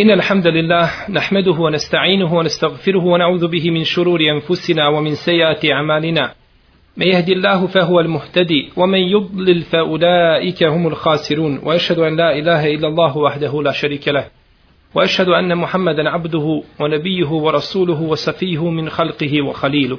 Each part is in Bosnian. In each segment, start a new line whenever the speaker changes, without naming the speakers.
إن الحمد لله نحمده ونستعينه ونستغفره ونعوذ به من شرور أنفسنا ومن سيئات أعمالنا. من يهدي الله فهو المهتدي ومن يضلل فأولئك هم الخاسرون وأشهد أن لا إله إلا الله وحده لا شريك له. وأشهد أن محمدا عبده ونبيه ورسوله وسفيه من خلقه وخليله.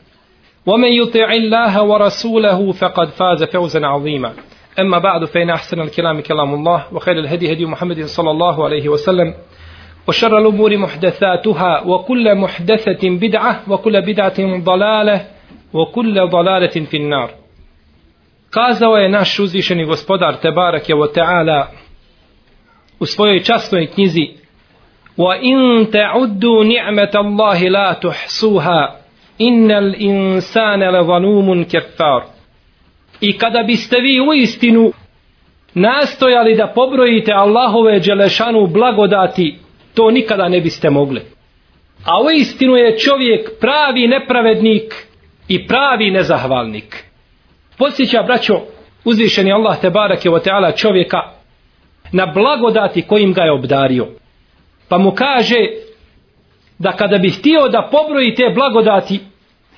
ومن يطع الله ورسوله فقد فاز فوزا عظيما. أما بعد فإن أحسن الكلام كلام الله وخير الهدي هدي محمد صلى الله عليه وسلم وشر الأمور محدثاتها وكل محدثة بدعة وكل بدعة ضلالة وكل ضلالة في النار. Kazao je naš uzvišeni gospodar Tebarake wa ta'ala u svojoj častnoj knjizi وَإِن تَعُدُّوا نِعْمَةَ اللَّهِ لَا تُحْصُوهَا innal insana le zalumun kefar. I kada biste vi u istinu nastojali da pobrojite Allahove dželešanu blagodati, to nikada ne biste mogli. A u istinu je čovjek pravi nepravednik i pravi nezahvalnik. Podsjeća, braćo, uzvišeni Allah te barake o teala čovjeka na blagodati kojim ga je obdario. Pa mu kaže da kada bi htio da pobroji te blagodati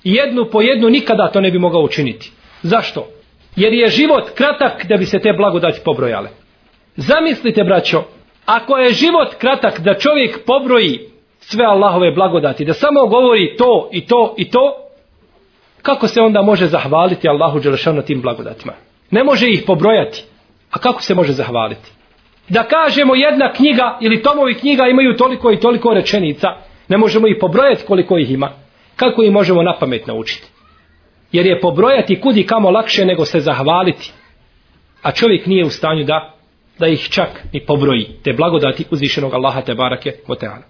jednu po jednu nikada to ne bi mogao učiniti. Zašto? Jer je život kratak da bi se te blagodati pobrojale. Zamislite, braćo, ako je život kratak da čovjek pobroji sve Allahove blagodati, da samo govori to i to i to, kako se onda može zahvaliti Allahu Đelešanu tim blagodatima? Ne može ih pobrojati. A kako se može zahvaliti? Da kažemo jedna knjiga ili tomovi knjiga imaju toliko i toliko rečenica, ne možemo ih pobrojati koliko ih ima. Kako ih možemo na pamet naučiti? Jer je pobrojati kudi kamo lakše nego se zahvaliti. A čovjek nije u stanju da da ih čak ni pobroji te blagodati uzvišenog Allaha te barake o teala.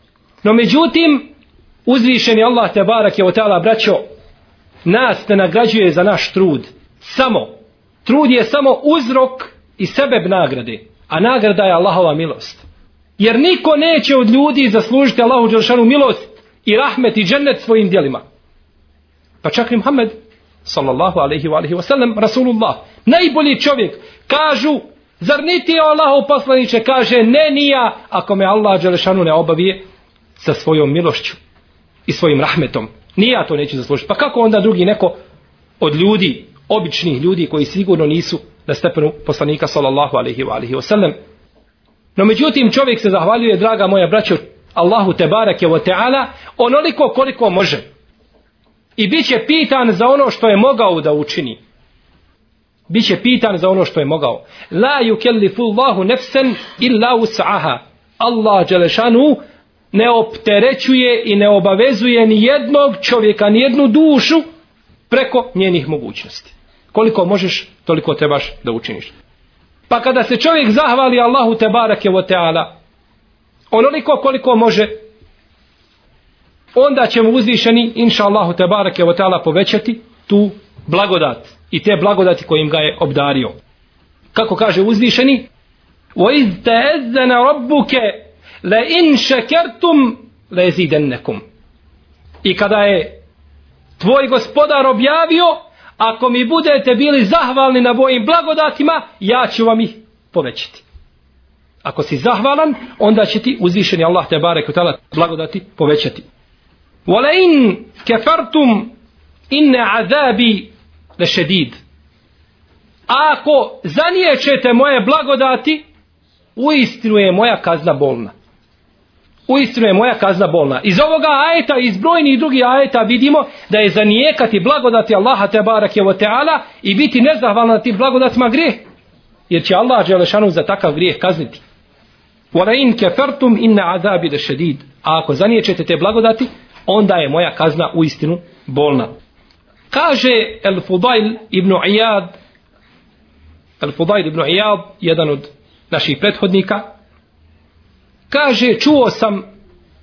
No međutim, uzvišeni Allah te barake o teala, braćo, nas ne nagrađuje za naš trud. Samo. Trud je samo uzrok i sebeb nagrade. A nagrada je Allahova milost. Jer niko neće od ljudi zaslužiti Allahu Đeršanu milost i rahmet i džennet svojim dijelima. Pa čak i Muhammed, sallallahu alaihi wa alaihi wa sallam, Rasulullah, najbolji čovjek, kažu, zar niti je Allah poslaniće, kaže, ne nija, ako me Allah Đelešanu ne obavije sa svojom milošću i svojim rahmetom. Nija to neće zaslužiti. Pa kako onda drugi neko od ljudi, običnih ljudi koji sigurno nisu na stepenu poslanika sallallahu alaihi wa alaihi wa sallam. No međutim čovjek se zahvaljuje, draga moja braćo, Allahu te barake wa ta'ala onoliko koliko može. I bit će pitan za ono što je mogao da učini. Biće pitan za ono što je mogao. La yukellifu Allahu nefsen illa us'aha. Allah Đelešanu ne opterećuje i ne obavezuje ni jednog čovjeka, ni jednu dušu preko njenih mogućnosti. Koliko možeš, toliko trebaš da učiniš. Pa kada se čovjek zahvali Allahu te barake wa ta'ala, onoliko koliko može onda ćemo uzvišeni inša Allahu te barake wa ta'ala povećati tu blagodat i te blagodati kojim ga je obdario. Kako kaže uzvišeni wa iz ta'azzana rabbuke la in šekertum la jezidennekum i kada je tvoj gospodar objavio ako mi budete bili zahvalni na mojim blagodatima ja ću vam ih povećati. Ako si zahvalan, onda će ti uzvišeni Allah te barek utala blagodati povećati. وَلَئِنْ in kafartum عَذَابِ azabi la shadid. Ako zaniječete moje blagodati, uistinu je moja kazna bolna. Uistinu je moja kazna bolna. Iz ovoga ajeta, iz brojnih drugih ajeta vidimo da je zanijekati blagodati Allaha te barake o teala i biti nezahvalan na tim blagodatima grijeh. Jer će Allah Đelešanu za takav grijeh kazniti. Wala كَفَرْتُمْ إِنَّ عَذَابِ azabi. A ako zaniječete te blagodati, onda je moja kazna u istinu bolna. Kaže El Fudail ibn Iyad El Fudail ibn Iyad jedan od naših prethodnika kaže čuo sam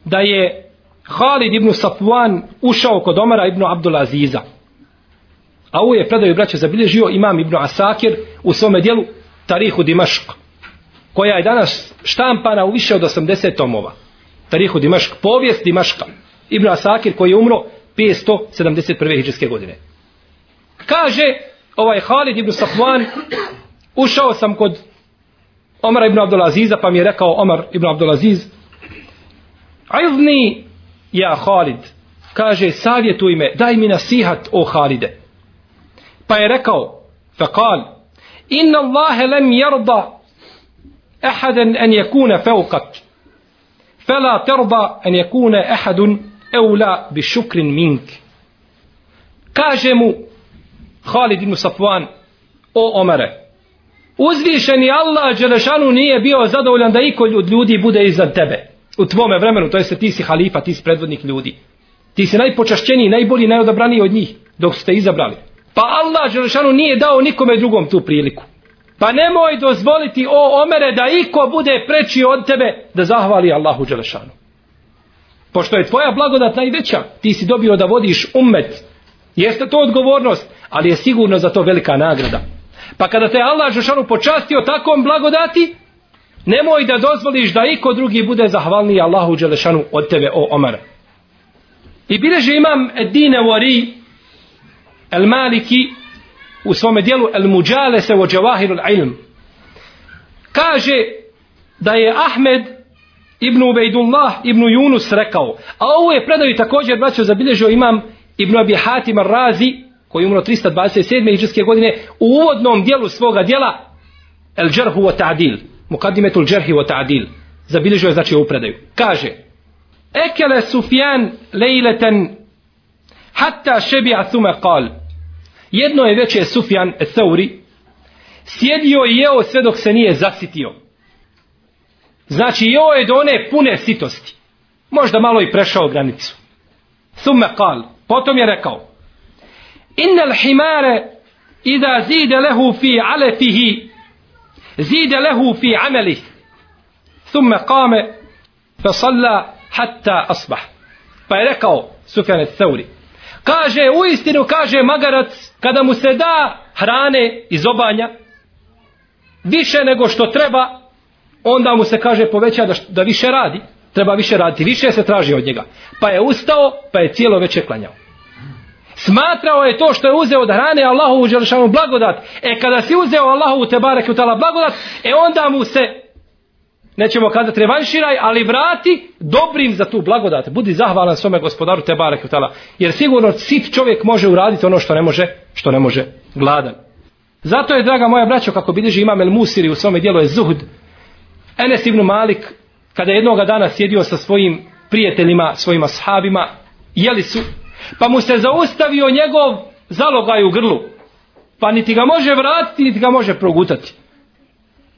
da je Halid ibn Safwan ušao kod Omara ibn Abdulaziza. A ovo je predaju braća zabilježio imam ibn Asakir u svome dijelu Tarihu Dimašk, koja je danas štampana u više od 80 tomova. Tarihu Dimašk, povijest Dimaška. Ibn Asakir koji je umro 571. hiđarske godine. Kaže ovaj Halid ibn Safwan ušao sam kod Omar ibn Abdulaziza pa mi je rekao Omar ibn Abdulaziz Aivni ja Halid kaže savjetuj me daj mi nasihat o Halide pa je rekao faqal inna Allahe lem jarda ahadan an yakuna fawqak fala tarda an yakuna ahadun eula bi منك mink kaže mu Halid ibn Safwan o Omare uzvišeni Allah Đelešanu nije bio zadovoljan da iko od ljudi bude iznad tebe u tvome vremenu, to jeste ti si halifa, ti si predvodnik ljudi. Ti si najpočašćeniji, najbolji, najodabraniji od njih dok ste izabrali. Pa Allah Đelešanu nije dao nikome drugom tu priliku. Pa nemoj dozvoliti o omere da iko bude preči od tebe da zahvali Allahu Đelešanu. Pošto je tvoja blagodat najveća, ti si dobio da vodiš ummet. Jeste to odgovornost, ali je sigurno za to velika nagrada. Pa kada te Allah Đelešanu počastio takom blagodati, nemoj da dozvoliš da iko drugi bude zahvalniji Allahu Đelešanu od tebe, o Omere. I bileže imam Edine Wari, El Maliki, u svome dijelu El Muđale se o Džavahirul Ilm. Kaže da je Ahmed ibn Ubejdullah ibn Yunus rekao, a ovo je predaju također braćo zabilježio imam ibn Abi Hatim Razi, koji je umro 327. iđeske godine, u uvodnom dijelu svoga dijela El Džerhu wa Ta'dil, Mukadimetul Džerhi wa Ta'dil, zabilježio je znači ovu predaju. Kaže, Ekele Sufjan lejleten hatta šebi'a thume kal. Jedno je veće Sufjan Thauri, sjedio i jeo sve dok se nije zasitio. Znači, jeo je do one pune sitosti. Možda malo i prešao granicu. Thume kal. Potom je rekao, inna himare ida zide lehu fi alefihi zide lehu fi amelih thumme kame fa salla hatta asbah pa je rekao Sufjan Thauri kaže u istinu kaže magarac kada mu se da hrane iz obanja više nego što treba onda mu se kaže poveća da, da više radi. Treba više raditi, više se traži od njega. Pa je ustao, pa je cijelo veče klanjao. Smatrao je to što je uzeo od hrane Allahu u Đelešanu blagodat. E kada si uzeo Allahu te Tebarek u blagodat, e onda mu se, nećemo kazati revanširaj, ali vrati dobrim za tu blagodat. Budi zahvalan svome gospodaru te barek utala. Jer sigurno sit čovjek može uraditi ono što ne može, što ne može gladan. Zato je, draga moja braćo, kako bilježi imam El Musiri u svome dijelu je Zuhud, Enes ibn Malik, kada jednoga dana sjedio sa svojim prijateljima, svojima sahabima, jeli su Pa mu se zaustavio njegov zalogaj u grlu. Pa niti ga može vratiti, niti ga može progutati.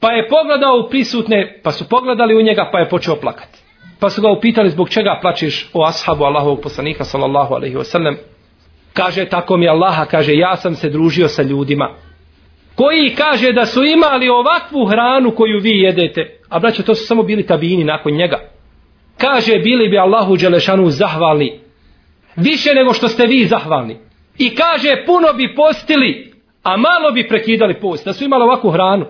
Pa je pogledao u prisutne, pa su pogledali u njega, pa je počeo plakati. Pa su ga upitali zbog čega plačeš o ashabu Allahovog poslanika, sallallahu alaihi wasallam. Kaže, tako mi Allaha, kaže, ja sam se družio sa ljudima. Koji kaže da su imali ovakvu hranu koju vi jedete. A braće, to su samo bili tabini nakon njega. Kaže, bili bi Allahu Đelešanu zahvalni više nego što ste vi zahvalni. I kaže, puno bi postili, a malo bi prekidali post, da su imali ovakvu hranu.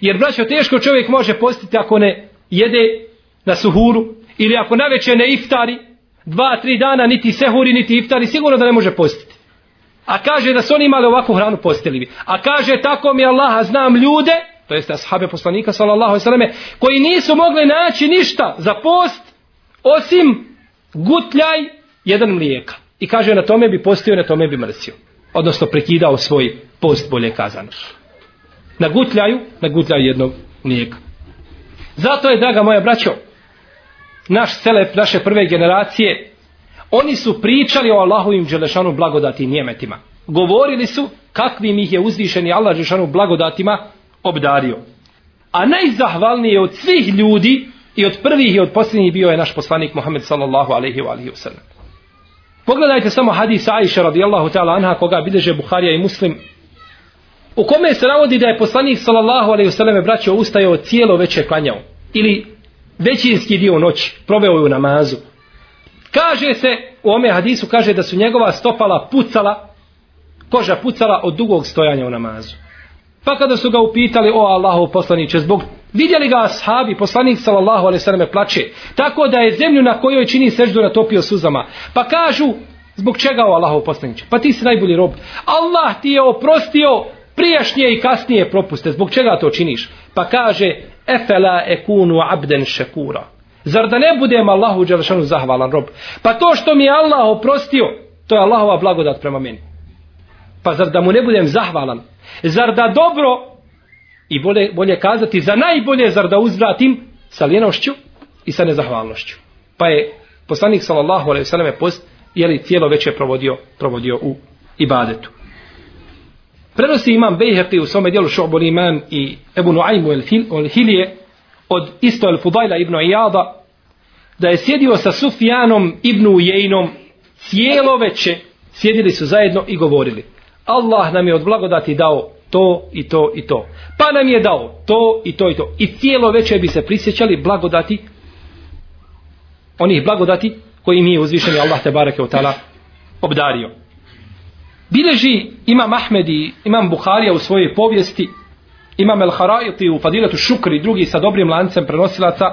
Jer, braćo, teško čovjek može postiti ako ne jede na suhuru, ili ako naveče ne iftari, dva, tri dana, niti sehuri, niti iftari, sigurno da ne može postiti. A kaže da su oni imali ovakvu hranu postili bi. A kaže, tako mi Allaha znam ljude, to jeste ashabe poslanika, sallallahu alaihi selleme, koji nisu mogli naći ništa za post, osim gutljaj jedan mlijeka. I kaže na tome bi postio, na tome bi mrsio. Odnosno prekidao svoj post bolje kazano nagutljaju, nagutljaju jednog mlijeka. Zato je, draga moja braćo, naš selep, naše prve generacije, oni su pričali o Allahovim Đelešanu blagodati i njemetima. Govorili su kakvim ih je uzvišeni Allah Đelešanu blagodatima obdario. A najzahvalniji od svih ljudi i od prvih i od posljednjih bio je naš poslanik Muhammed sallallahu alaihi wa alaihi wa sallam. Pogledajte samo hadis Aisha radijallahu ta'ala anha koga bideže Buharija i Muslim u kome se navodi da je poslanik sallallahu alejhi ve selleme braćo ustajao cijelo veče klanjao ili većinski dio noći proveo je u namazu Kaže se, u ome hadisu kaže da su njegova stopala pucala, koža pucala od dugog stojanja u namazu. Pa kada su ga upitali, o Allahu poslaniće, zbog vidjeli ga ashabi, poslanik sallallahu alaihi sallam plače, tako da je zemlju na kojoj čini seždu natopio suzama. Pa kažu, zbog čega o Allahu poslaniće? Pa ti si najbolji rob. Allah ti je oprostio prijašnje i kasnije propuste. Zbog čega to činiš? Pa kaže, efela ekunu abden šekura. Zar da ne budem Allahu Đelešanu zahvalan rob? Pa to što mi je Allah oprostio, to je Allahova blagodat prema meni. Pa zar da mu ne budem zahvalan? Zar da dobro, i bolje, bolje kazati, za najbolje zar da uzvratim sa ljenošću i sa nezahvalnošću? Pa je poslanik sallallahu alaihi sallam post, jeli cijelo večer provodio, provodio u ibadetu. Prenosi imam Bejherti u svome dijelu Šobol Iman i Ebu Nuaymu el Hilije od isto el Fudajla ibn Iyada da je sjedio sa Sufjanom ibn Ujejnom cijelo veče sjedili su zajedno i govorili Allah nam je od blagodati dao to i to i to. Pa nam je dao to i to i to. I cijelo veče bi se prisjećali blagodati onih blagodati koji mi je uzvišeni Allah te barake od tala obdario. Bileži imam Ahmedi, imam Buharija u svojoj povijesti, imam El Haraiti u Fadiletu Šukri, drugi sa dobrim lancem prenosilaca,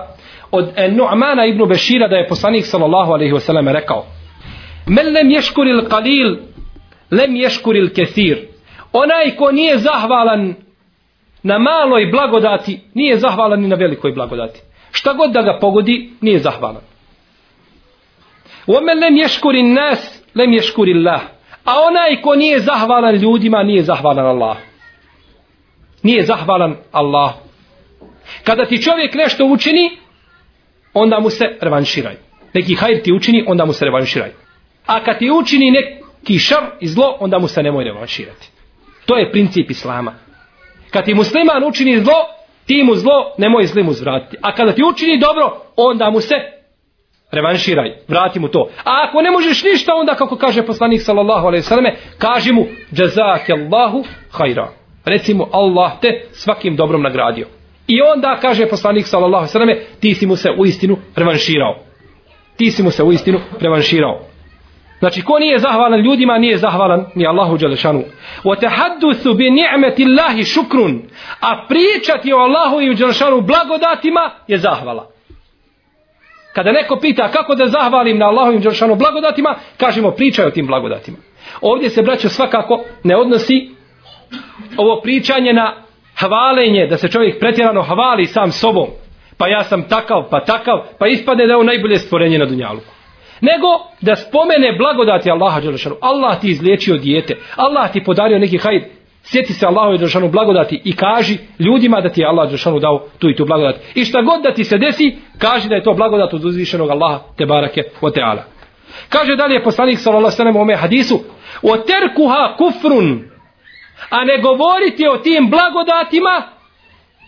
od Nu'mana ibn Bešira da je poslanik sallallahu alaihi wasallam rekao Men lem ješkuril qalil, lem ješkuril kesir. Onaj ko nije zahvalan na maloj blagodati, nije zahvalan ni na velikoj blagodati. Šta god da ga pogodi, nije zahvalan. Omen lem ješkurin nas, lem ješkuril Allah. A onaj ko nije zahvalan ljudima, nije zahvalan Allah. Nije zahvalan Allah. Kada ti čovjek nešto učini, onda mu se revanširaj. Neki hajr ti učini, onda mu se revanširaj. A kad ti učini neki šar i zlo, onda mu se nemoj revanširati. To je princip Islama. Kad ti musliman učini zlo, ti mu zlo nemoj zlim uzvratiti. A kada ti učini dobro, onda mu se revanširaj, vrati mu to. A ako ne možeš ništa, onda kako kaže poslanik sallallahu alaihi selleme, kaži mu, jazake Allahu hajra. Reci mu, Allah te svakim dobrom nagradio. I onda kaže poslanik sallallahu alaihi selleme, ti si mu se u istinu revanširao. Ti si mu se u istinu revanširao. Znači, ko nije zahvalan ljudima, nije zahvalan ni Allahu Đelešanu. O tehaddusu bi ni'meti Allahi šukrun. A pričati o Allahu i Đelešanu blagodatima je zahvala. Kada neko pita kako da zahvalim na Allahovim Đelšanu blagodatima, kažemo pričaj o tim blagodatima. Ovdje se braćo svakako ne odnosi ovo pričanje na hvalenje, da se čovjek pretjerano hvali sam sobom. Pa ja sam takav, pa takav, pa ispadne da je on najbolje stvorenje na dunjalu. Nego da spomene blagodati Allaha Đelšanu. Allah ti izliječio dijete, Allah ti podario neki hajr, sjeti se Allahu Đelšanu blagodati i kaži ljudima da ti je Allah Đelšanu dao tu i tu blagodat. I šta god da ti se desi, kaži da je to blagodat od uzvišenog Allaha te barake o teala. Kaže dalje poslanik sallallahu alejhi ve sellem u ome hadisu: "O terkuha kufrun." A ne govoriti o tim blagodatima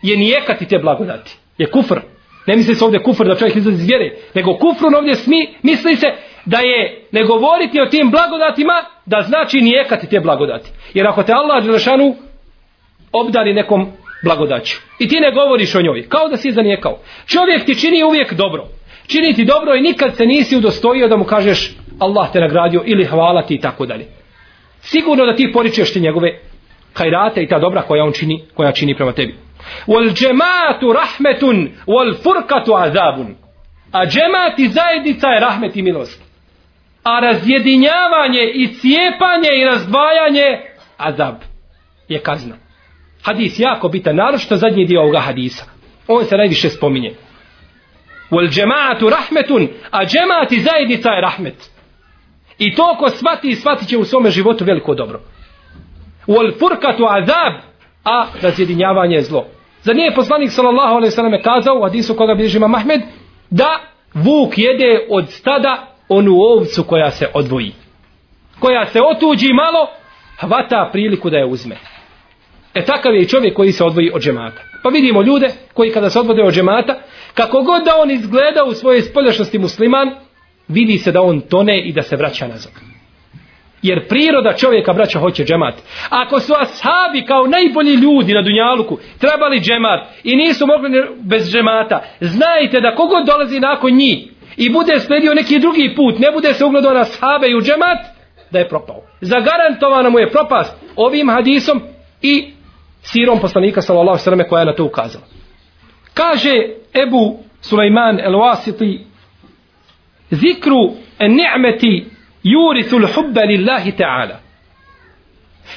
je nijekati te blagodati. Je kufr. Ne misli se ovdje kufr da čovjek izlazi iz vjere, nego kufrun ovdje smi, misli se da je ne govoriti o tim blagodatima da znači nijekati te blagodati. Jer ako te Allah Đelešanu obdari nekom blagodaću i ti ne govoriš o njoj, kao da si zanijekao. Čovjek ti čini uvijek dobro. Čini ti dobro i nikad se nisi udostojio da mu kažeš Allah te nagradio ili hvala ti i tako dalje. Sigurno da ti poričeš ti njegove hajrate i ta dobra koja on čini, koja čini prema tebi. Wal džematu rahmetun, wal furkatu azabun. A džemat i zajednica je rahmet i milost. A razjedinjavanje i cijepanje i razdvajanje azab je kazna. Hadis jako bitan, naročito zadnji dio ovoga hadisa. On se najviše spominje. Wal džematu rahmetun, a džemat i zajednica je rahmet. I to ko svati, svati će u svome životu veliko dobro. Wal furkatu azab, a razjedinjavanje je zlo. Za nije poslanik sallallahu alejhi ve selleme kazao u hadisu koga bilježi Imam Ahmed da vuk jede od stada onu ovcu koja se odvoji. Koja se otuđi malo, hvata priliku da je uzme. E takav je i čovjek koji se odvoji od džemata. Pa vidimo ljude koji kada se odvode od džemata, kako god da on izgleda u svojoj spoljašnosti musliman, vidi se da on tone i da se vraća nazad. Jer priroda čovjeka, braća, hoće džemat. Ako su ashabi kao najbolji ljudi na Dunjaluku trebali džemat i nisu mogli bez džemata, znajte da kogod dolazi nakon njih i bude sledio neki drugi put, ne bude se ugledao na sahabe i u džemat, da je propao. Zagarantovana mu je propast ovim hadisom i sirom poslanika sallallahu sallam koja je na to ukazala. Kaže Ebu Sulejman el-Wasiti zikru ni'meti jurithul hubba lillahi ta'ala.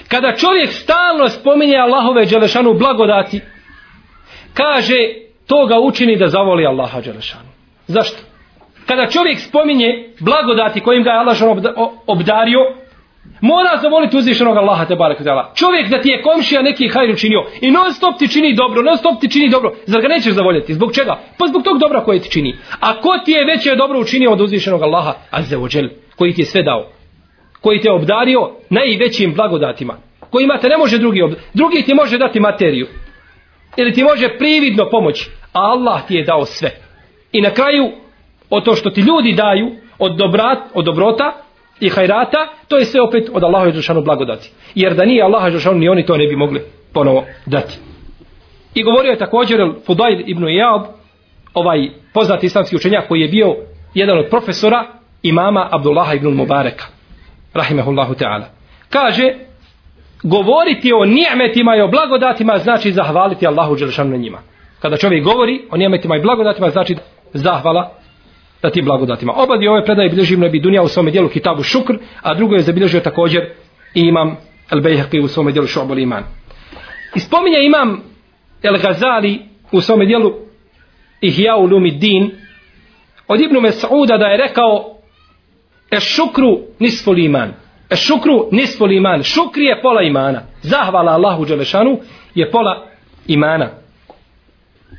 Kada čovjek stalno spominje Allahove dželešanu blagodati, kaže to ga učini da zavoli Allaha dželešanu. Zašto? Kada čovjek spominje blagodati kojim ga je Allah obdario, mora zamoliti uzvišenog Allaha te barek Čovjek da ti je komšija neki hajr učinio i non stop ti čini dobro, non stop ti čini dobro, zar ga nećeš zavoljeti? Zbog čega? Pa zbog tog dobra koje ti čini. A ko ti je veće dobro učinio od uzvišenog Allaha, azze ođel, koji ti je sve dao? Koji te je obdario najvećim blagodatima? Kojima te ne može drugi obdariti? Drugi ti može dati materiju. Ili ti može prividno pomoći. A Allah ti je dao sve. I na kraju, o to što ti ljudi daju, od, dobrat, od dobrota, i hajrata, to je sve opet od Allaha i Đelšanu blagodati. Jer da nije Allaha i Đelšanu, ni oni to ne bi mogli ponovo dati. I govorio je također Fudail ibn Iyad, ovaj poznati islamski učenjak koji je bio jedan od profesora imama Abdullaha ibn Mubareka. Rahimehullahu ta'ala. Kaže, govoriti o nijemetima i o blagodatima znači zahvaliti Allahu Đelšanu na njima. Kada čovjek govori o nijemetima i blagodatima znači zahvala na tim blagodatima. Oba dvije ove predaje bilježi Ibn Abi Dunja u svome dijelu Kitabu Šukr, a drugo je zabilježio također i imam El Bejhaqi u svome dijelu Šobol Iman. I spominje imam El Gazali u svome dijelu Ihya Ulumi Din od Ibnu Mes'uda da je rekao E šukru nisful iman. E šukru nisful iman. Šukri je pola imana. Zahvala Allahu Đelešanu je pola imana.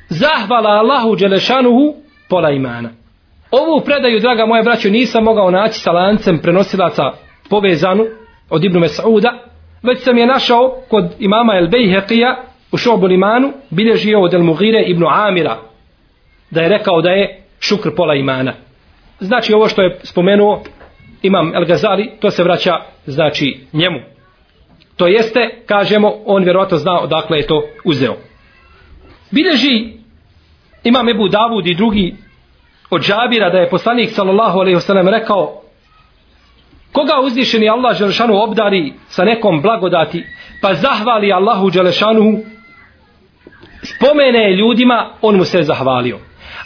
Zahvala Allahu Đelešanuhu pola imana. Ovu predaju, draga moja braćo, nisam mogao naći sa lancem prenosilaca povezanu od Ibnu Mes'uda, već sam je našao kod imama El Bejheqija u šobu imanu, bilježio od El Mugire Ibnu Amira, da je rekao da je šukr pola imana. Znači ovo što je spomenuo imam El Gazali, to se vraća znači njemu. To jeste, kažemo, on vjerojatno zna odakle je to uzeo. Bilježi imam Ebu Davud i drugi od Džabira da je poslanik sallallahu alejhi ve sellem rekao koga uzvišeni Allah dželešanu obdari sa nekom blagodati pa zahvali Allahu dželešanu spomene ljudima on mu se zahvalio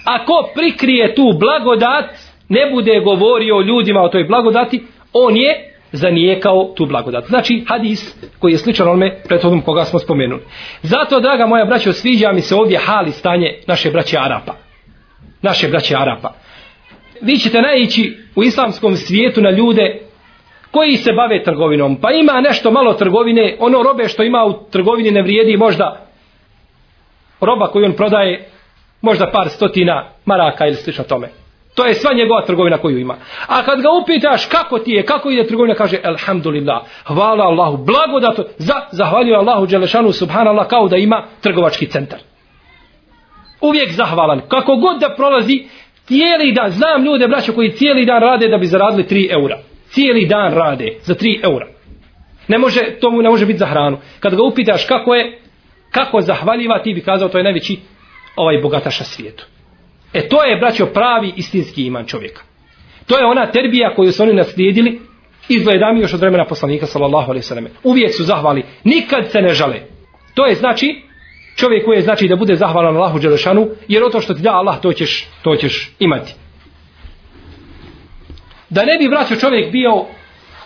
ako prikrije tu blagodat ne bude govorio ljudima o toj blagodati on je zanijekao tu blagodat. Znači hadis koji je sličan onome prethodnom koga smo spomenuli. Zato, draga moja braćo, sviđa mi se ovdje hali stanje naše braće Arapa naše braće Arapa. Vi ćete naići u islamskom svijetu na ljude koji se bave trgovinom. Pa ima nešto malo trgovine, ono robe što ima u trgovini ne vrijedi možda roba koju on prodaje možda par stotina maraka ili slično tome. To je sva njegova trgovina koju ima. A kad ga upitaš kako ti je, kako ide trgovina, kaže Alhamdulillah, hvala Allahu, blagodato, za, zahvaljujem Allahu Đelešanu, subhanallah, kao da ima trgovački centar uvijek zahvalan. Kako god da prolazi, cijeli dan, znam ljude, braćo, koji cijeli dan rade da bi zaradili 3 eura. Cijeli dan rade za 3 eura. Ne može, to mu ne može biti za hranu. Kad ga upitaš kako je, kako zahvaljiva, ti bi kazao, to je najveći ovaj bogataša svijetu. E to je, braćo, pravi istinski iman čovjeka. To je ona terbija koju su oni naslijedili izgledami još od vremena poslanika sallallahu alaihi sallam. Uvijek su zahvali, nikad se ne žale. To je znači čovjek koji je znači da bude zahvalan Allahu Đelešanu, jer o to što ti da Allah, to ćeš, to ćeš imati. Da ne bi vraćao čovjek bio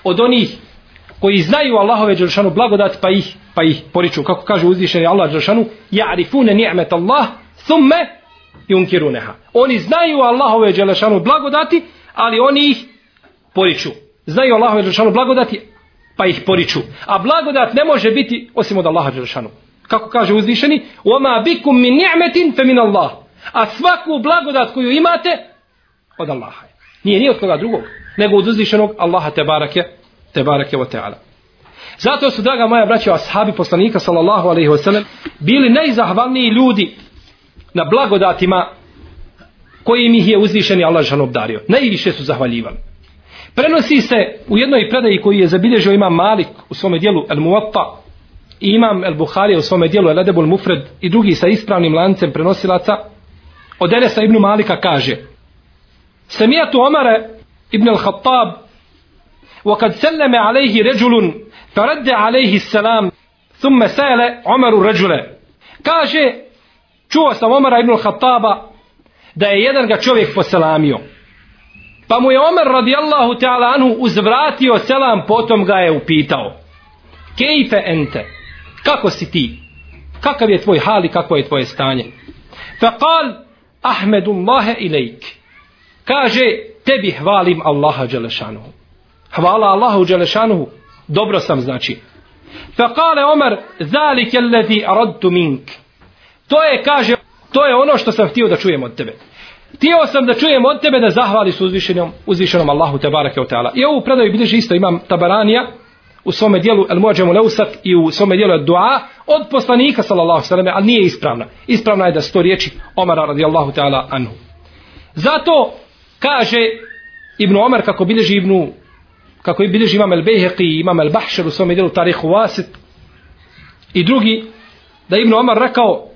od onih koji znaju Allahove Đelešanu blagodat, pa ih, pa ih poriču, kako kaže uzvišeni Allah Đelešanu, ja'rifune ni'met Allah, thumme yunkiruneha. Oni znaju Allahove Đelešanu blagodati, ali oni ih poriču. Znaju Allahove Đelešanu blagodati, pa ih poriču. A blagodat ne može biti osim od Allaha Đelešanu kako kaže uzvišeni, وَمَا بِكُمْ مِنْ نِعْمَةٍ فَمِنَ اللَّهِ A svaku blagodat koju imate, od Allaha je. Nije ni od koga drugog, nego od uzvišenog Allaha te barake, te barake wa ta'ala. Zato su, draga moja braća, ashabi poslanika, sallallahu alaihi wasallam, bili najzahvalniji ljudi na blagodatima koji im ih je uzvišeni Allah žan obdario. Najviše su zahvaljivali. Prenosi se u jednoj predaji koji je zabilježio ima Malik u svome dijelu El Muwatta imam El Buhari u svome dijelu El Adebul Mufred i drugi sa ispravnim lancem prenosilaca od Enesa ibn Malika kaže Samijatu Omara ibn al-Khattab وقد سلم عليه رجل فرد عليه السلام ثم سأل عمر رجلا kaže čuo sam Omara ibn al-Khattaba da je jedan ga čovjek poselamio pa mu je Omer radijallahu ta'ala anhu uzvratio selam potom ga je upitao kejfe ente Kako si ti? Kakav je tvoj hal i kako je tvoje stanje? Faqal ahmedullahe ilajk. Kaže tebi hvalim Allaha Đelešanuhu. Hvala Allahu Đelešanuhu. Dobro sam znači. Fa kale Omer zalike allazi aradtu mink. To je kaže to je ono što sam htio da čujem od tebe. Htio sam da čujem od tebe da zahvali su uzvišenom, uzvišenom Allahu te barake od ta'ala. I ovu predaju bilježi isto imam Tabaranija u svome dijelu El Muadžemu Leusat i u svome dijelu El Dua od poslanika sallallahu sallam, ali nije ispravna. Ispravna je da sto riječi Omara radijallahu ta'ala anhu. Zato kaže Ibn Omar kako bilježi Ibnu kako bilježi imam El Bejheqi imam El Bahšer u svome dijelu Tarihu Wasit i drugi da Ibn Omar rekao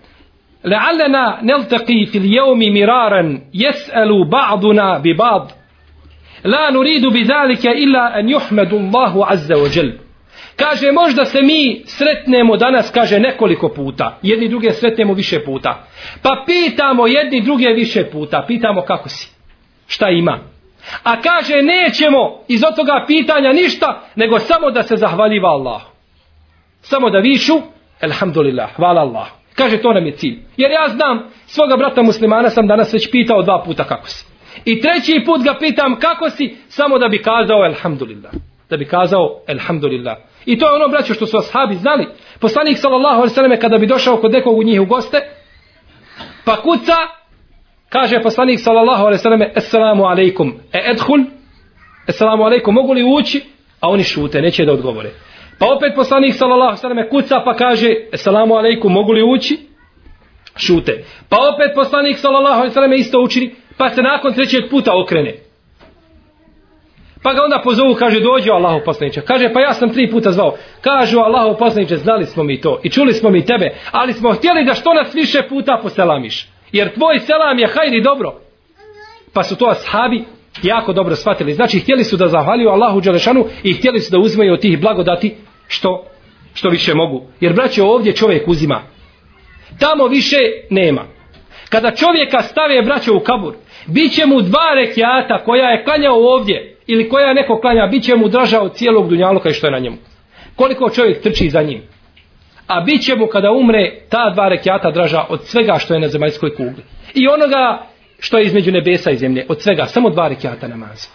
لعلنا نلتقي في اليوم مرارا يسأل بعضنا ببعض La nuridu bi zalike illa en juhmedu Allahu azza wa jel. Kaže, možda se mi sretnemo danas, kaže, nekoliko puta. Jedni druge sretnemo više puta. Pa pitamo jedni druge više puta. Pitamo kako si. Šta ima. A kaže, nećemo iz od toga pitanja ništa, nego samo da se zahvaljiva Allah. Samo da višu, elhamdulillah, hvala Allah. Kaže, to nam je cilj. Jer ja znam, svoga brata muslimana sam danas već pitao dva puta kako si. I treći put ga pitam kako si, samo da bi kazao elhamdulillah. Da bi kazao elhamdulillah. I to je ono, braćo, što su ashabi znali. Poslanik, sallallahu alaihi sallam, kada bi došao kod nekog u njih u goste, pa kuca, kaže poslanik, sallallahu alaihi sallam, assalamu alaikum, e edhul, assalamu alaikum, mogu li ući? A oni šute, neće da odgovore. Pa opet poslanik sallallahu alejhi ve kuca pa kaže: "Assalamu alejkum, mogu li ući?" Šute. Pa opet poslanik sallallahu alejhi ve isto učini, pa se nakon trećeg puta okrene. Pa ga onda pozovu, kaže, dođi Allahu poslaniče. Kaže, pa ja sam tri puta zvao. Kažu Allahu poslaniče, znali smo mi to i čuli smo mi tebe, ali smo htjeli da što nas više puta poselamiš. Jer tvoj selam je hajri dobro. Pa su to ashabi jako dobro shvatili. Znači, htjeli su da zahvaljuju Allahu Đelešanu i htjeli su da uzmeju od tih blagodati što, što više mogu. Jer, braće, ovdje čovjek uzima. Tamo više nema. Kada čovjeka stave, braće, u kabur, bit će mu dva rekiata koja je klanjao ovdje ili koja je neko klanja, bit će mu draža od cijelog dunjaluka i što je na njemu. Koliko čovjek trči za njim. A bit će mu kada umre ta dva rekiata draža od svega što je na zemaljskoj kugli. I onoga što je između nebesa i zemlje. Od svega, samo dva rekiata namaza.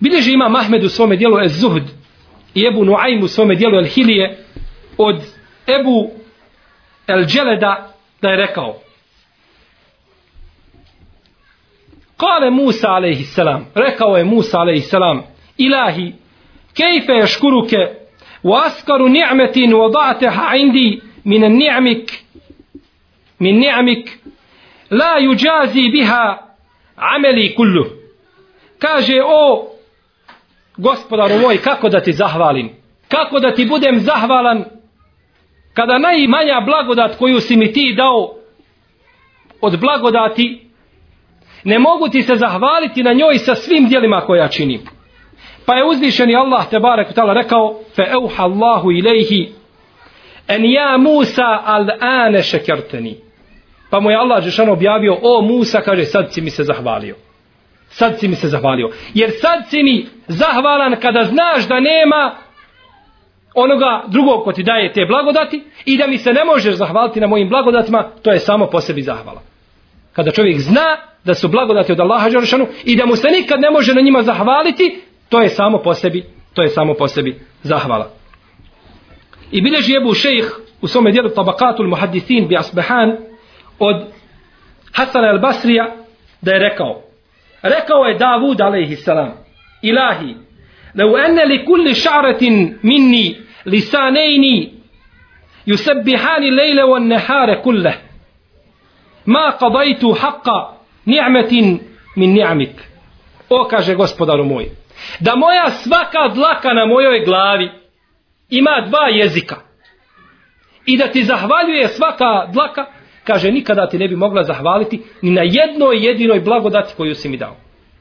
Bileži ima Mahmed u svome dijelu Ez Zuhd i Ebu Nuaym u svome dijelu El Hilije od Ebu El Dželeda da je rekao Kale Musa alaihissalam rekao je Musa alaihissalam Ilahi kejfe je škuruke u askaru ni'metin wada'teha indi min ni'mik min ni'mik la yuđazi biha ameli kullu. Kaže, o gospodaru moj, kako da ti zahvalim? Kako da ti budem zahvalan kada najmanja blagodat koju si mi ti dao od blagodati ne mogu ti se zahvaliti na njoj sa svim dijelima koja činim. Pa je uzvišeni Allah te barek tala rekao fe euha Allahu ilaihi en ja Musa al ane šekerteni Pa mu je Allah Žešan objavio, o Musa, kaže, sad si mi se zahvalio. Sad si mi se zahvalio. Jer sad si mi zahvalan kada znaš da nema onoga drugog ko ti daje te blagodati i da mi se ne možeš zahvaliti na mojim blagodatima, to je samo po sebi zahvala. Kada čovjek zna da su blagodati od Allaha Žešanu i da mu se nikad ne može na njima zahvaliti, to je samo po sebi, to je samo po sebi zahvala. I bilježi Ebu Šejh u svome dijelu Tabakatul Muhaddisin bi Asbehan, od Hasana al Basrija da je rekao rekao je Davud alaihissalam ilahi لو أن لكل شعرة مني لسانين يسبحان الليل والنهار كله ما قضيت حق ni'metin min ni'amik. O, kaže gospodaru moj, da moja svaka dlaka na mojoj glavi ima dva jezika i da ti zahvaljuje svaka dlaka, kaže, nikada ti ne bi mogla zahvaliti ni na jednoj jedinoj blagodati koju si mi dao.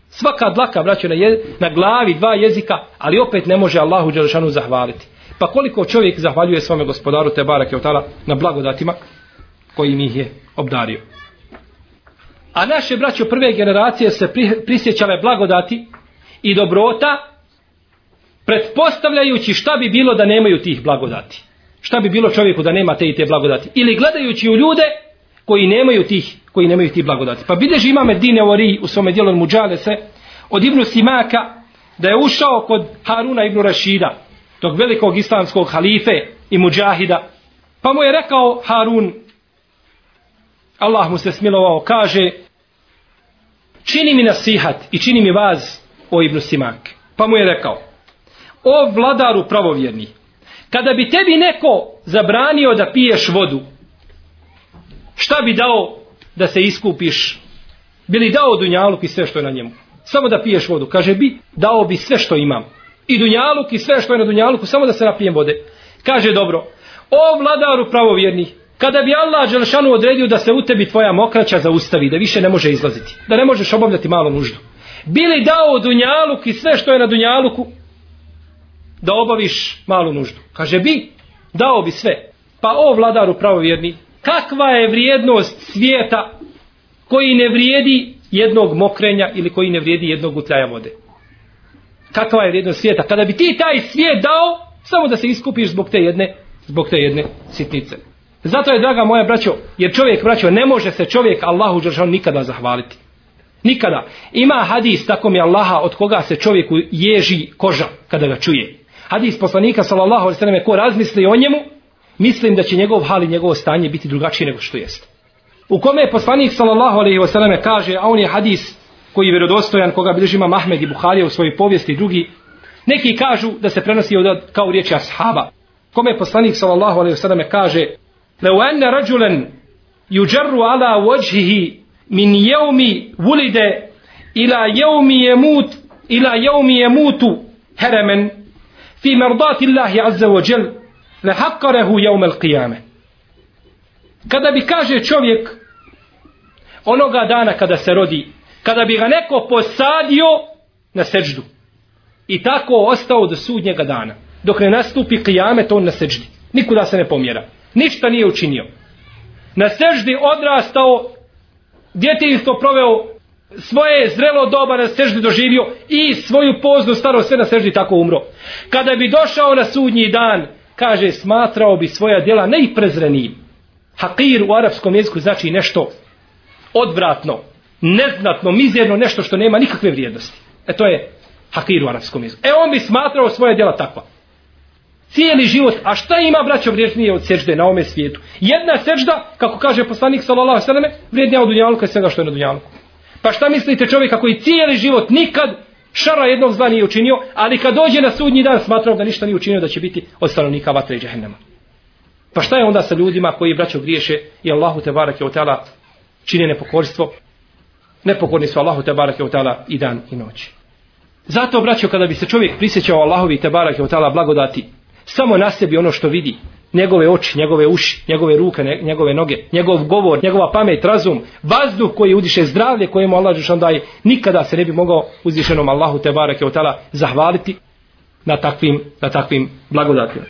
Svaka dlaka vraća na, jez, na glavi dva jezika, ali opet ne može Allahu Đerašanu zahvaliti. Pa koliko čovjek zahvaljuje svome gospodaru Tebara Kevtala na blagodatima koji mi ih je obdario. A naše braćo prve generacije se prisjećale blagodati i dobrota pretpostavljajući šta bi bilo da nemaju tih blagodati. Šta bi bilo čovjeku da nema te i te blagodati. Ili gledajući u ljude koji nemaju tih koji nemaju tih blagodati. Pa bideži ima Medine Ori u svome dijelu Muđale se od Ibnu Simaka da je ušao kod Haruna Ibnu Rašida tog velikog islamskog halife i muđahida pa mu je rekao Harun Allah mu se smilovao kaže čini mi nasihat i čini mi vaz o Ibnu Simak. Pa mu je rekao o vladaru pravovjerni kada bi tebi neko zabranio da piješ vodu šta bi dao da se iskupiš? Bili dao dunjaluk i sve što je na njemu? Samo da piješ vodu. Kaže bi dao bi sve što imam. I dunjaluk i sve što je na dunjaluku samo da se napijem vode. Kaže dobro. O vladaru pravovjerni kada bi Allah Đelšanu odredio da se u tebi tvoja mokraća zaustavi da više ne može izlaziti da ne možeš obavljati malo nuždu bili dao dunjaluk i sve što je na dunjaluku da obaviš malu nuždu kaže bi dao bi sve pa o vladaru pravovjerni kakva je vrijednost svijeta koji ne vrijedi jednog mokrenja ili koji ne vrijedi jednog utljaja vode. Kakva je vrijednost svijeta? Kada bi ti taj svijet dao, samo da se iskupiš zbog te jedne, zbog te jedne sitnice. Zato je, draga moja braćo, jer čovjek, braćo, ne može se čovjek Allahu Đeršanu nikada zahvaliti. Nikada. Ima hadis, tako mi Allaha, od koga se čovjeku ježi koža kada ga čuje. Hadis poslanika, sallallahu alaihi sallam, ko razmisli o njemu, mislim da će njegov hal i njegovo stanje biti drugačije nego što jeste. U kome je poslanik sallallahu alejhi ve selleme kaže, a on je hadis koji je vjerodostojan, koga bilježi ima Mahmed i Buharija u svojoj povijesti i drugi, neki kažu da se prenosi od, kao riječi ashaba. Kome je poslanik sallallahu alejhi ve selleme kaže, لو أن رجلا يجر على وجهه من يوم ولد إلى يوم يموت إلى يوم يموت هرما في مرضات الله عز وجل lehakarehu jeumel qiyame. Kada bi kaže čovjek onoga dana kada se rodi, kada bi ga neko posadio na seđdu i tako ostao do sudnjega dana, dok ne nastupi qiyame to on na seđdi. Nikuda se ne pomjera. Ništa nije učinio. Na seždi odrastao, djetinjstvo proveo svoje zrelo doba na seždi doživio i svoju poznu staro sve na seždi tako umro. Kada bi došao na sudnji dan, kaže smatrao bi svoja djela najprezrenijim. Hakir u arapskom jeziku znači nešto odvratno, neznatno, mizerno, nešto što nema nikakve vrijednosti. E to je hakir u arapskom jeziku. E on bi smatrao svoje djela takva. Cijeli život, a šta ima braćo vrijednije od sežde na ome svijetu? Jedna sežda, kako kaže poslanik sallallahu sallam, vrijednija od dunjaluka i svega što je na dunjaluku. Pa šta mislite čovjeka koji cijeli život nikad šara jednog zla nije učinio, ali kad dođe na sudnji dan smatrao da ništa nije učinio da će biti od stanovnika vatre i džehennema. Pa šta je onda sa ljudima koji braćo griješe i Allahu te barake od tala čine nepokorstvo? Nepokorni su Allahu te barake od tala i dan i noć. Zato braćo kada bi se čovjek prisjećao Allahovi te barake od tala blagodati samo na sebi ono što vidi njegove oči, njegove uši, njegove ruke, njegove noge, njegov govor, njegova pamet, razum, vazduh koji udiše zdravlje koje mu Allah Žešan daje, nikada se ne bi mogao uzvišenom Allahu te barake otala zahvaliti na takvim, na takvim blagodatima.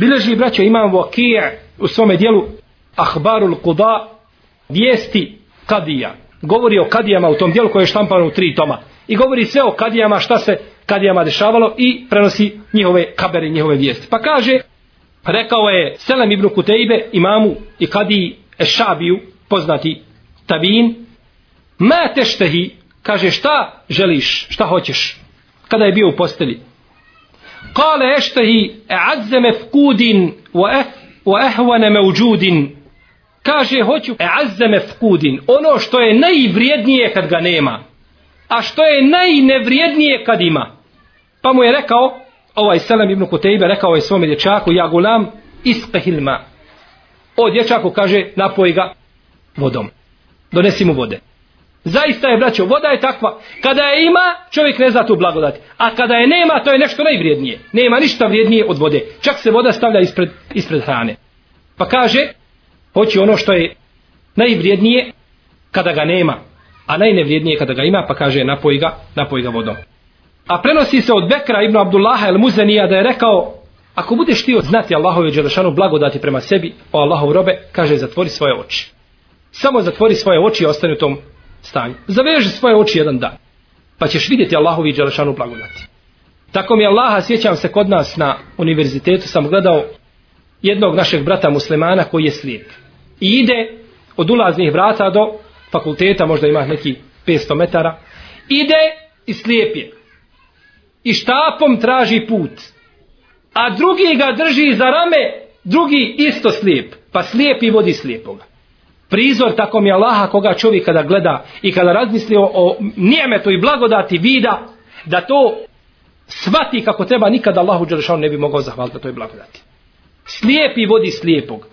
Bileži braćo imam vakije u svome dijelu Ahbarul Kuda vijesti Kadija. Govori o Kadijama u tom dijelu koje je štampano u tri toma. I govori sve o Kadijama šta se Kadijama dešavalo i prenosi njihove kabere, njihove vijesti. Pa kaže rekao je Selem ibn Kutejbe imamu i kadi Ešabiju poznati tabin ma teštehi kaže šta želiš? Šta hoćeš? Kada je bio u posteli kale eštehi e'azze mefkudin eh, wa ehvane mevđudin kaže hoću e'azze mefkudin ono što je najvrijednije kad ga nema a što je najnevrijednije kad ima pa mu je rekao ovaj Selem ibn Kutejbe rekao je svome dječaku, ja gulam ispehilma. O dječaku kaže, napoj ga vodom. Donesi mu vode. Zaista je, braćo, voda je takva. Kada je ima, čovjek ne zna tu blagodat. A kada je nema, to je nešto najvrijednije. Nema ništa vrijednije od vode. Čak se voda stavlja ispred, ispred hrane. Pa kaže, hoće ono što je Najvrijednije kada ga nema, a najnevrijednije kada ga ima, pa kaže napoj ga, napoj ga vodom. A prenosi se od Bekra ibn Abdullaha el Muzenija da je rekao, ako budeš ti znati Allahove Đelešanu blagodati prema sebi, o Allahov robe, kaže zatvori svoje oči. Samo zatvori svoje oči i ostani u tom stanju. Zaveži svoje oči jedan dan. Pa ćeš vidjeti Allahovi Đelešanu blagodati. Tako mi Allaha, sjećam se kod nas na univerzitetu, sam gledao jednog našeg brata muslimana koji je slijep. I ide od ulaznih vrata do fakulteta, možda ima neki 500 metara, ide i slijep je. I štapom traži put. A drugi ga drži za rame, drugi isto slijep. Pa slijep i vodi slijepoga. Prizor tako mi Allaha koga čovjek kada gleda i kada razmisli o, o nijemetu i blagodati vida, da to svati kako treba nikada Allahu Đelešanu ne bi mogao zahvaliti na toj blagodati. Slijepi vodi slijepog.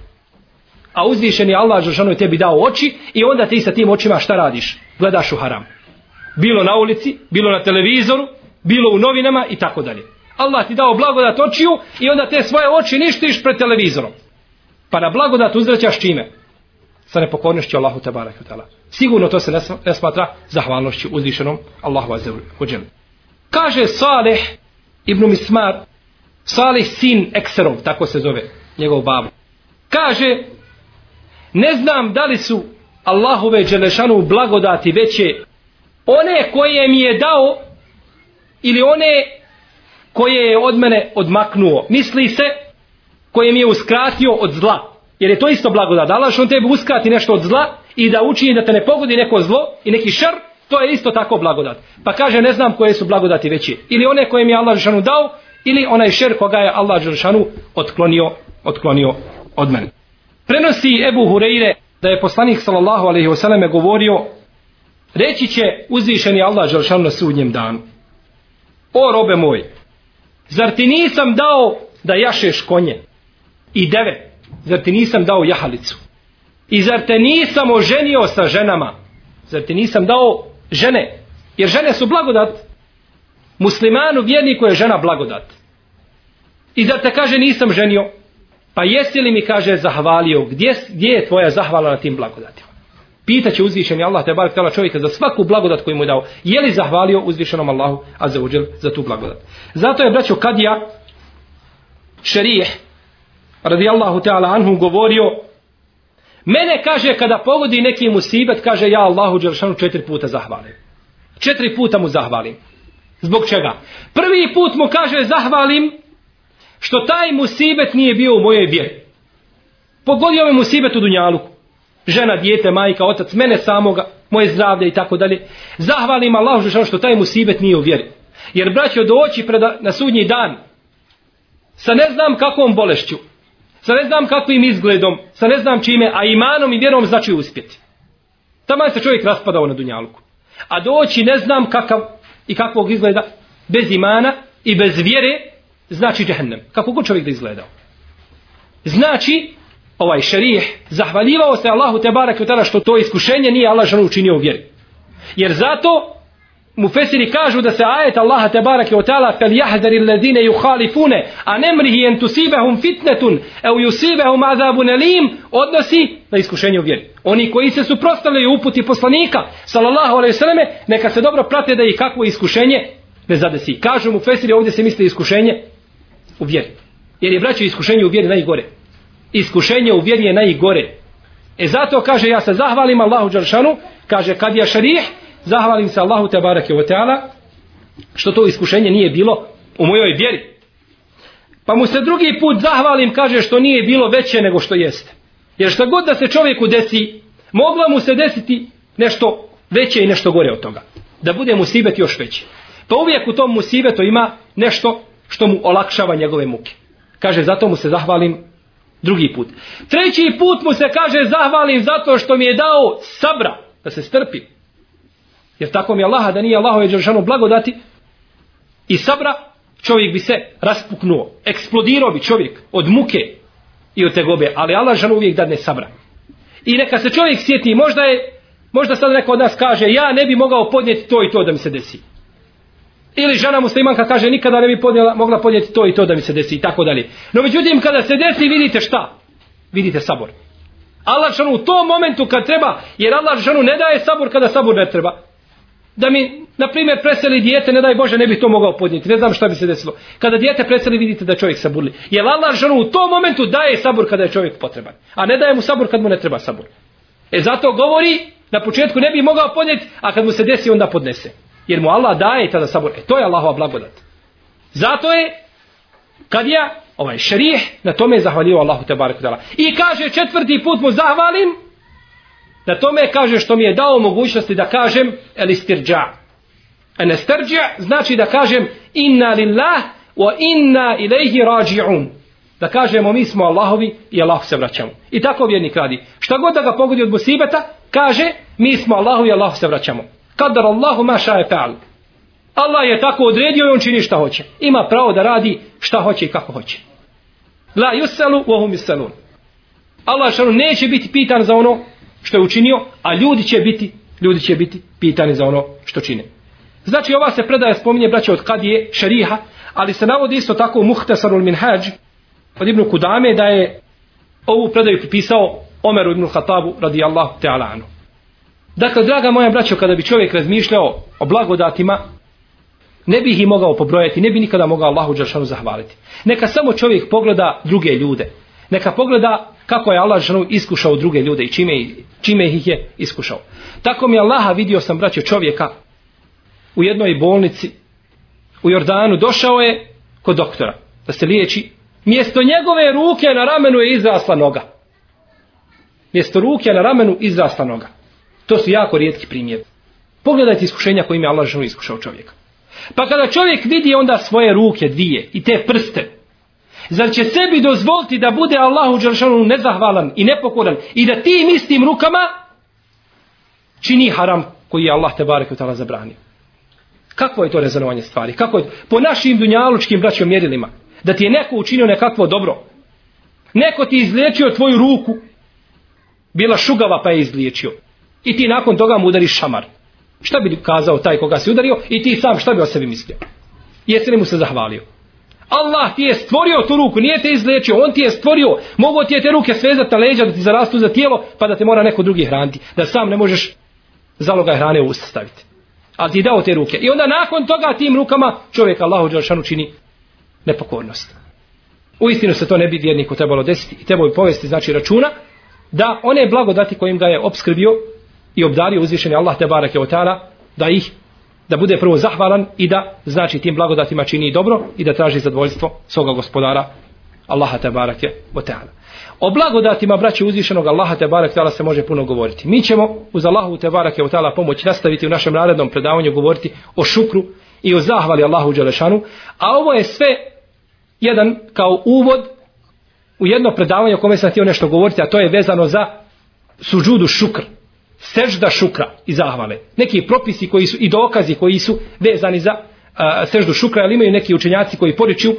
A uzvišeni Allah Đelešanu je tebi dao oči i onda ti sa tim očima šta radiš? Gledaš u haram. Bilo na ulici, bilo na televizoru, bilo u novinama i tako dalje. Allah ti dao blagodat očiju i onda te svoje oči ništiš pred televizorom. Pa na blagodat uzvraćaš čime? Sa nepokornošću Allahu te barek Sigurno to se ne smatra zahvalnošću uzvišenom Allahu azzawajal. Kaže Saleh ibn Mismar, Saleh sin Ekserov, tako se zove njegov babu. Kaže, ne znam da li su Allahove Đelešanu blagodati veće one koje mi je dao ili one koje je od mene odmaknuo. Misli se koje mi je uskratio od zla. Jer je to isto blagodat. Allah što on tebi uskrati nešto od zla i da učini da te ne pogodi neko zlo i neki šar, To je isto tako blagodat. Pa kaže ne znam koje su blagodati veće. Ili one koje mi je Allah Žešanu dao, ili onaj šer koga je Allah Žešanu otklonio, otklonio od mene. Prenosi Ebu Hureyre da je poslanik sallallahu alaihi wasallam govorio reći će uzvišeni Allah Žešanu na sudnjem danu. O robe moj, zar ti nisam dao da jašeš konje i deve? Zar ti nisam dao jahalicu? I zar te nisam oženio sa ženama? Zar ti nisam dao žene. Jer žene su blagodat. Muslimanu vjerniku je žena blagodat. I zar te kaže nisam ženio? Pa jesi li mi kaže zahvalio? Gdje, gdje je tvoja zahvala na tim blagodatima? Pitaće uzvišeni Allah te barek tala čovjeka za svaku blagodat koju mu je dao. Je li zahvalio uzvišenom Allahu a za uđel za tu blagodat? Zato je braćo Kadija šerijeh radijallahu ta'ala anhu govorio Mene kaže kada pogodi neki musibet, kaže ja Allahu Đelšanu četiri puta zahvalim. Četiri puta mu zahvalim. Zbog čega? Prvi put mu kaže zahvalim što taj musibet nije bio u mojoj vjeri. Pogodio me musibet u Dunjaluku. Žena, dijete, majka, otac, mene samoga, moje zdravlje i tako dalje. Zahvalim Allahu Đelšanu što taj musibet nije u vjeri. Jer braćo doći pred, na sudnji dan sa ne znam kakvom bolešću, sa ne znam kakvim izgledom, sa ne znam čime, a imanom i vjerom znači uspjeti. Tamo se čovjek raspadao na dunjalku. A doći ne znam kakav i kakvog izgleda bez imana i bez vjere znači džehennem. Kako god čovjek da izgledao. Znači, ovaj šerih, zahvaljivao se Allahu te barak što to iskušenje nije Allah žanu učinio u vjeri. Jer zato Mufesiri kažu da se ajet Allaha te barak o ta'ala fel jahdari ledine yuhalifune a nemrihi entusibehum fitnetun e u yusibahum azabu nelim odnosi na iskušenje u vjeri. Oni koji se suprostavljaju uputi poslanika sallallahu alaihi sallame neka se dobro prate da i kakvo iskušenje ne zadesi. Kažu Mufesiri ovdje se misli iskušenje u vjeri. Jer je braćo iskušenje u vjeri najgore. Iskušenje u vjeri je najgore. E zato kaže ja se zahvalim Allahu Đaršanu kaže kad je šarih zahvalim se Allahu Tebarake o teala što to iskušenje nije bilo u mojoj vjeri. Pa mu se drugi put zahvalim, kaže što nije bilo veće nego što jeste. Jer što god da se čovjeku desi, mogla mu se desiti nešto veće i nešto gore od toga. Da bude musibet još veći. Pa uvijek u tom musibetu ima nešto što mu olakšava njegove muke. Kaže, zato mu se zahvalim drugi put. Treći put mu se kaže, zahvalim zato što mi je dao sabra, da se strpi. Jer tako mi je Allaha da nije Allahove Đeršanu blagodati i sabra, čovjek bi se raspuknuo, eksplodirao bi čovjek od muke i od tegobe, ali Allah žanu uvijek dadne sabra. I neka se čovjek sjeti, možda je, možda sad neko od nas kaže, ja ne bi mogao podnijeti to i to da mi se desi. Ili žena muslimanka kaže, nikada ne bi podnjela, mogla podnijeti to i to da mi se desi i tako dalje. No međutim, kada se desi, vidite šta? Vidite sabor. Allah žanu u tom momentu kad treba, jer Allah žanu ne daje sabur kada sabur ne treba. Da mi, na primjer, preseli dijete, ne daj Bože, ne bi to mogao podnijeti. Ne znam šta bi se desilo. Kada dijete preseli, vidite da čovjek saburli. Jer Allah žanu u tom momentu daje sabur kada je čovjek potreban. A ne daje mu sabur kad mu ne treba sabur. E zato govori, na početku ne bi mogao podnijeti, a kad mu se desi, onda podnese. Jer mu Allah daje tada sabor. E to je Allahova blagodat. Zato je, kad ja, ovaj šerih na tome je zahvalio Allahu te barek I kaže četvrti put mu zahvalim, na tome kaže što mi je dao mogućnosti da kažem el istirđa. En istirđa znači da kažem inna lillah wa inna ilaihi rađi'un. Da kažemo mi smo Allahovi i Allah se vraćamo. I tako vjernik radi. Šta god da ga pogodi od musibeta, kaže mi smo Allahovi i Allah se vraćamo. Kadar Allahu ma šaje fa'al. Allah je tako odredio i on čini šta hoće. Ima pravo da radi šta hoće i kako hoće. La yuselu wa hum yusalun. Allah šanu neće biti pitan za ono što je učinio, a ljudi će biti, ljudi će biti pitani za ono što čine. Znači ova se predaje spominje braće od Kadije, šariha, ali se navodi isto tako u Muhtasarul Minhaj od Ibnu Kudame da je ovu predaju pripisao Omeru ibn Hatabu radijallahu ta'ala anu. Dakle, draga moja braćo, kada bi čovjek razmišljao o blagodatima, ne bih ih mogao pobrojati, ne bi nikada mogao Allahu Đeršanu zahvaliti. Neka samo čovjek pogleda druge ljude. Neka pogleda kako je Allah Đeršanu iskušao druge ljude i čime, čime ih je iskušao. Tako mi Allaha vidio sam, braćo, čovjeka u jednoj bolnici u Jordanu. Došao je kod doktora da se liječi. Mjesto njegove ruke na ramenu je izrasla noga. Mjesto ruke na ramenu izrasla noga. To su jako rijetki primjer. Pogledajte iskušenja kojim je Allah ženu iskušao čovjeka. Pa kada čovjek vidi onda svoje ruke dvije i te prste, zar će sebi dozvoliti da bude Allahu Đeršanu nezahvalan i nepokoran i da tim istim rukama čini haram koji je Allah te barek utala zabranio. Kako je to rezonovanje stvari? Kako je po našim dunjalučkim braćom mjerilima? Da ti je neko učinio nekakvo dobro. Neko ti izliječio tvoju ruku. Bila šugava pa je izliječio. I ti nakon toga mu udariš šamar. Šta bi kazao taj koga si udario i ti sam šta bi o sebi mislio? Jesi li mu se zahvalio? Allah ti je stvorio tu ruku, nije te izlečio, on ti je stvorio, mogu ti je te ruke svezati na leđa da ti zarastu za tijelo, pa da te mora neko drugi hraniti, da sam ne možeš zaloga hrane u usta staviti. Ali ti je dao te ruke. I onda nakon toga tim rukama čovjek Allahu Đelšanu čini nepokornost. U istinu se to ne bi vjerniku trebalo desiti i trebalo bi povesti znači računa da one blagodati kojim ga je obskrbio i obdario uzvišeni Allah te barake o ta'ala da ih da bude prvo zahvalan i da znači tim blagodatima čini dobro i da traži zadovoljstvo svoga gospodara Allaha te barake o ta'ala. O blagodatima braće uzvišenog Allaha te barake ta'ala se može puno govoriti. Mi ćemo uz Allahu te barake o ta'ala pomoć nastaviti u našem narednom predavanju govoriti o šukru i o zahvali Allahu Đelešanu, a ovo je sve jedan kao uvod u jedno predavanje o kome sam htio nešto govoriti, a to je vezano za suđudu šukr, sežda šukra i zahvale. Neki propisi koji su i dokazi koji su vezani za a, seždu šukra, ali imaju neki učenjaci koji poriču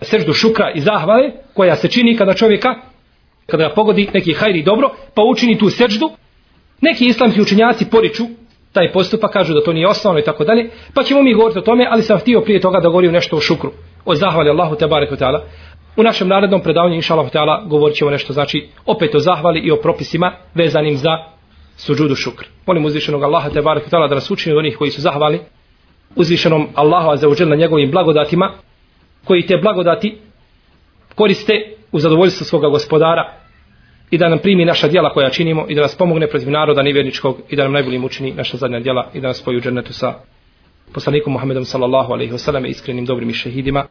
seždu šukra i zahvale koja se čini kada čovjeka kada ga pogodi neki hajri dobro, pa učini tu seždu. Neki islamski učenjaci poriču taj postupak, kažu da to nije osnovno i tako dalje, pa ćemo mi govoriti o tome, ali sam htio prije toga da govorim nešto o šukru, o zahvali Allahu te barek ta'ala. U našem narednom predavanju, inša Allah, govorit ćemo nešto, znači, opet o zahvali i o propisima vezanim za suđudu šukr. Molim uzvišenog Allaha te barek tala da nas učini od onih koji su zahvali uzvišenom Allahu a zauđel na njegovim blagodatima koji te blagodati koriste u zadovoljstvo svoga gospodara i da nam primi naša djela koja činimo i da nas pomogne protiv naroda nevjerničkog i da nam najboljim učini naša zadnja djela i da nas spoju džennetu sa poslanikom Muhammedom sallallahu alaihi wasallam iskrenim dobrim i šehidima.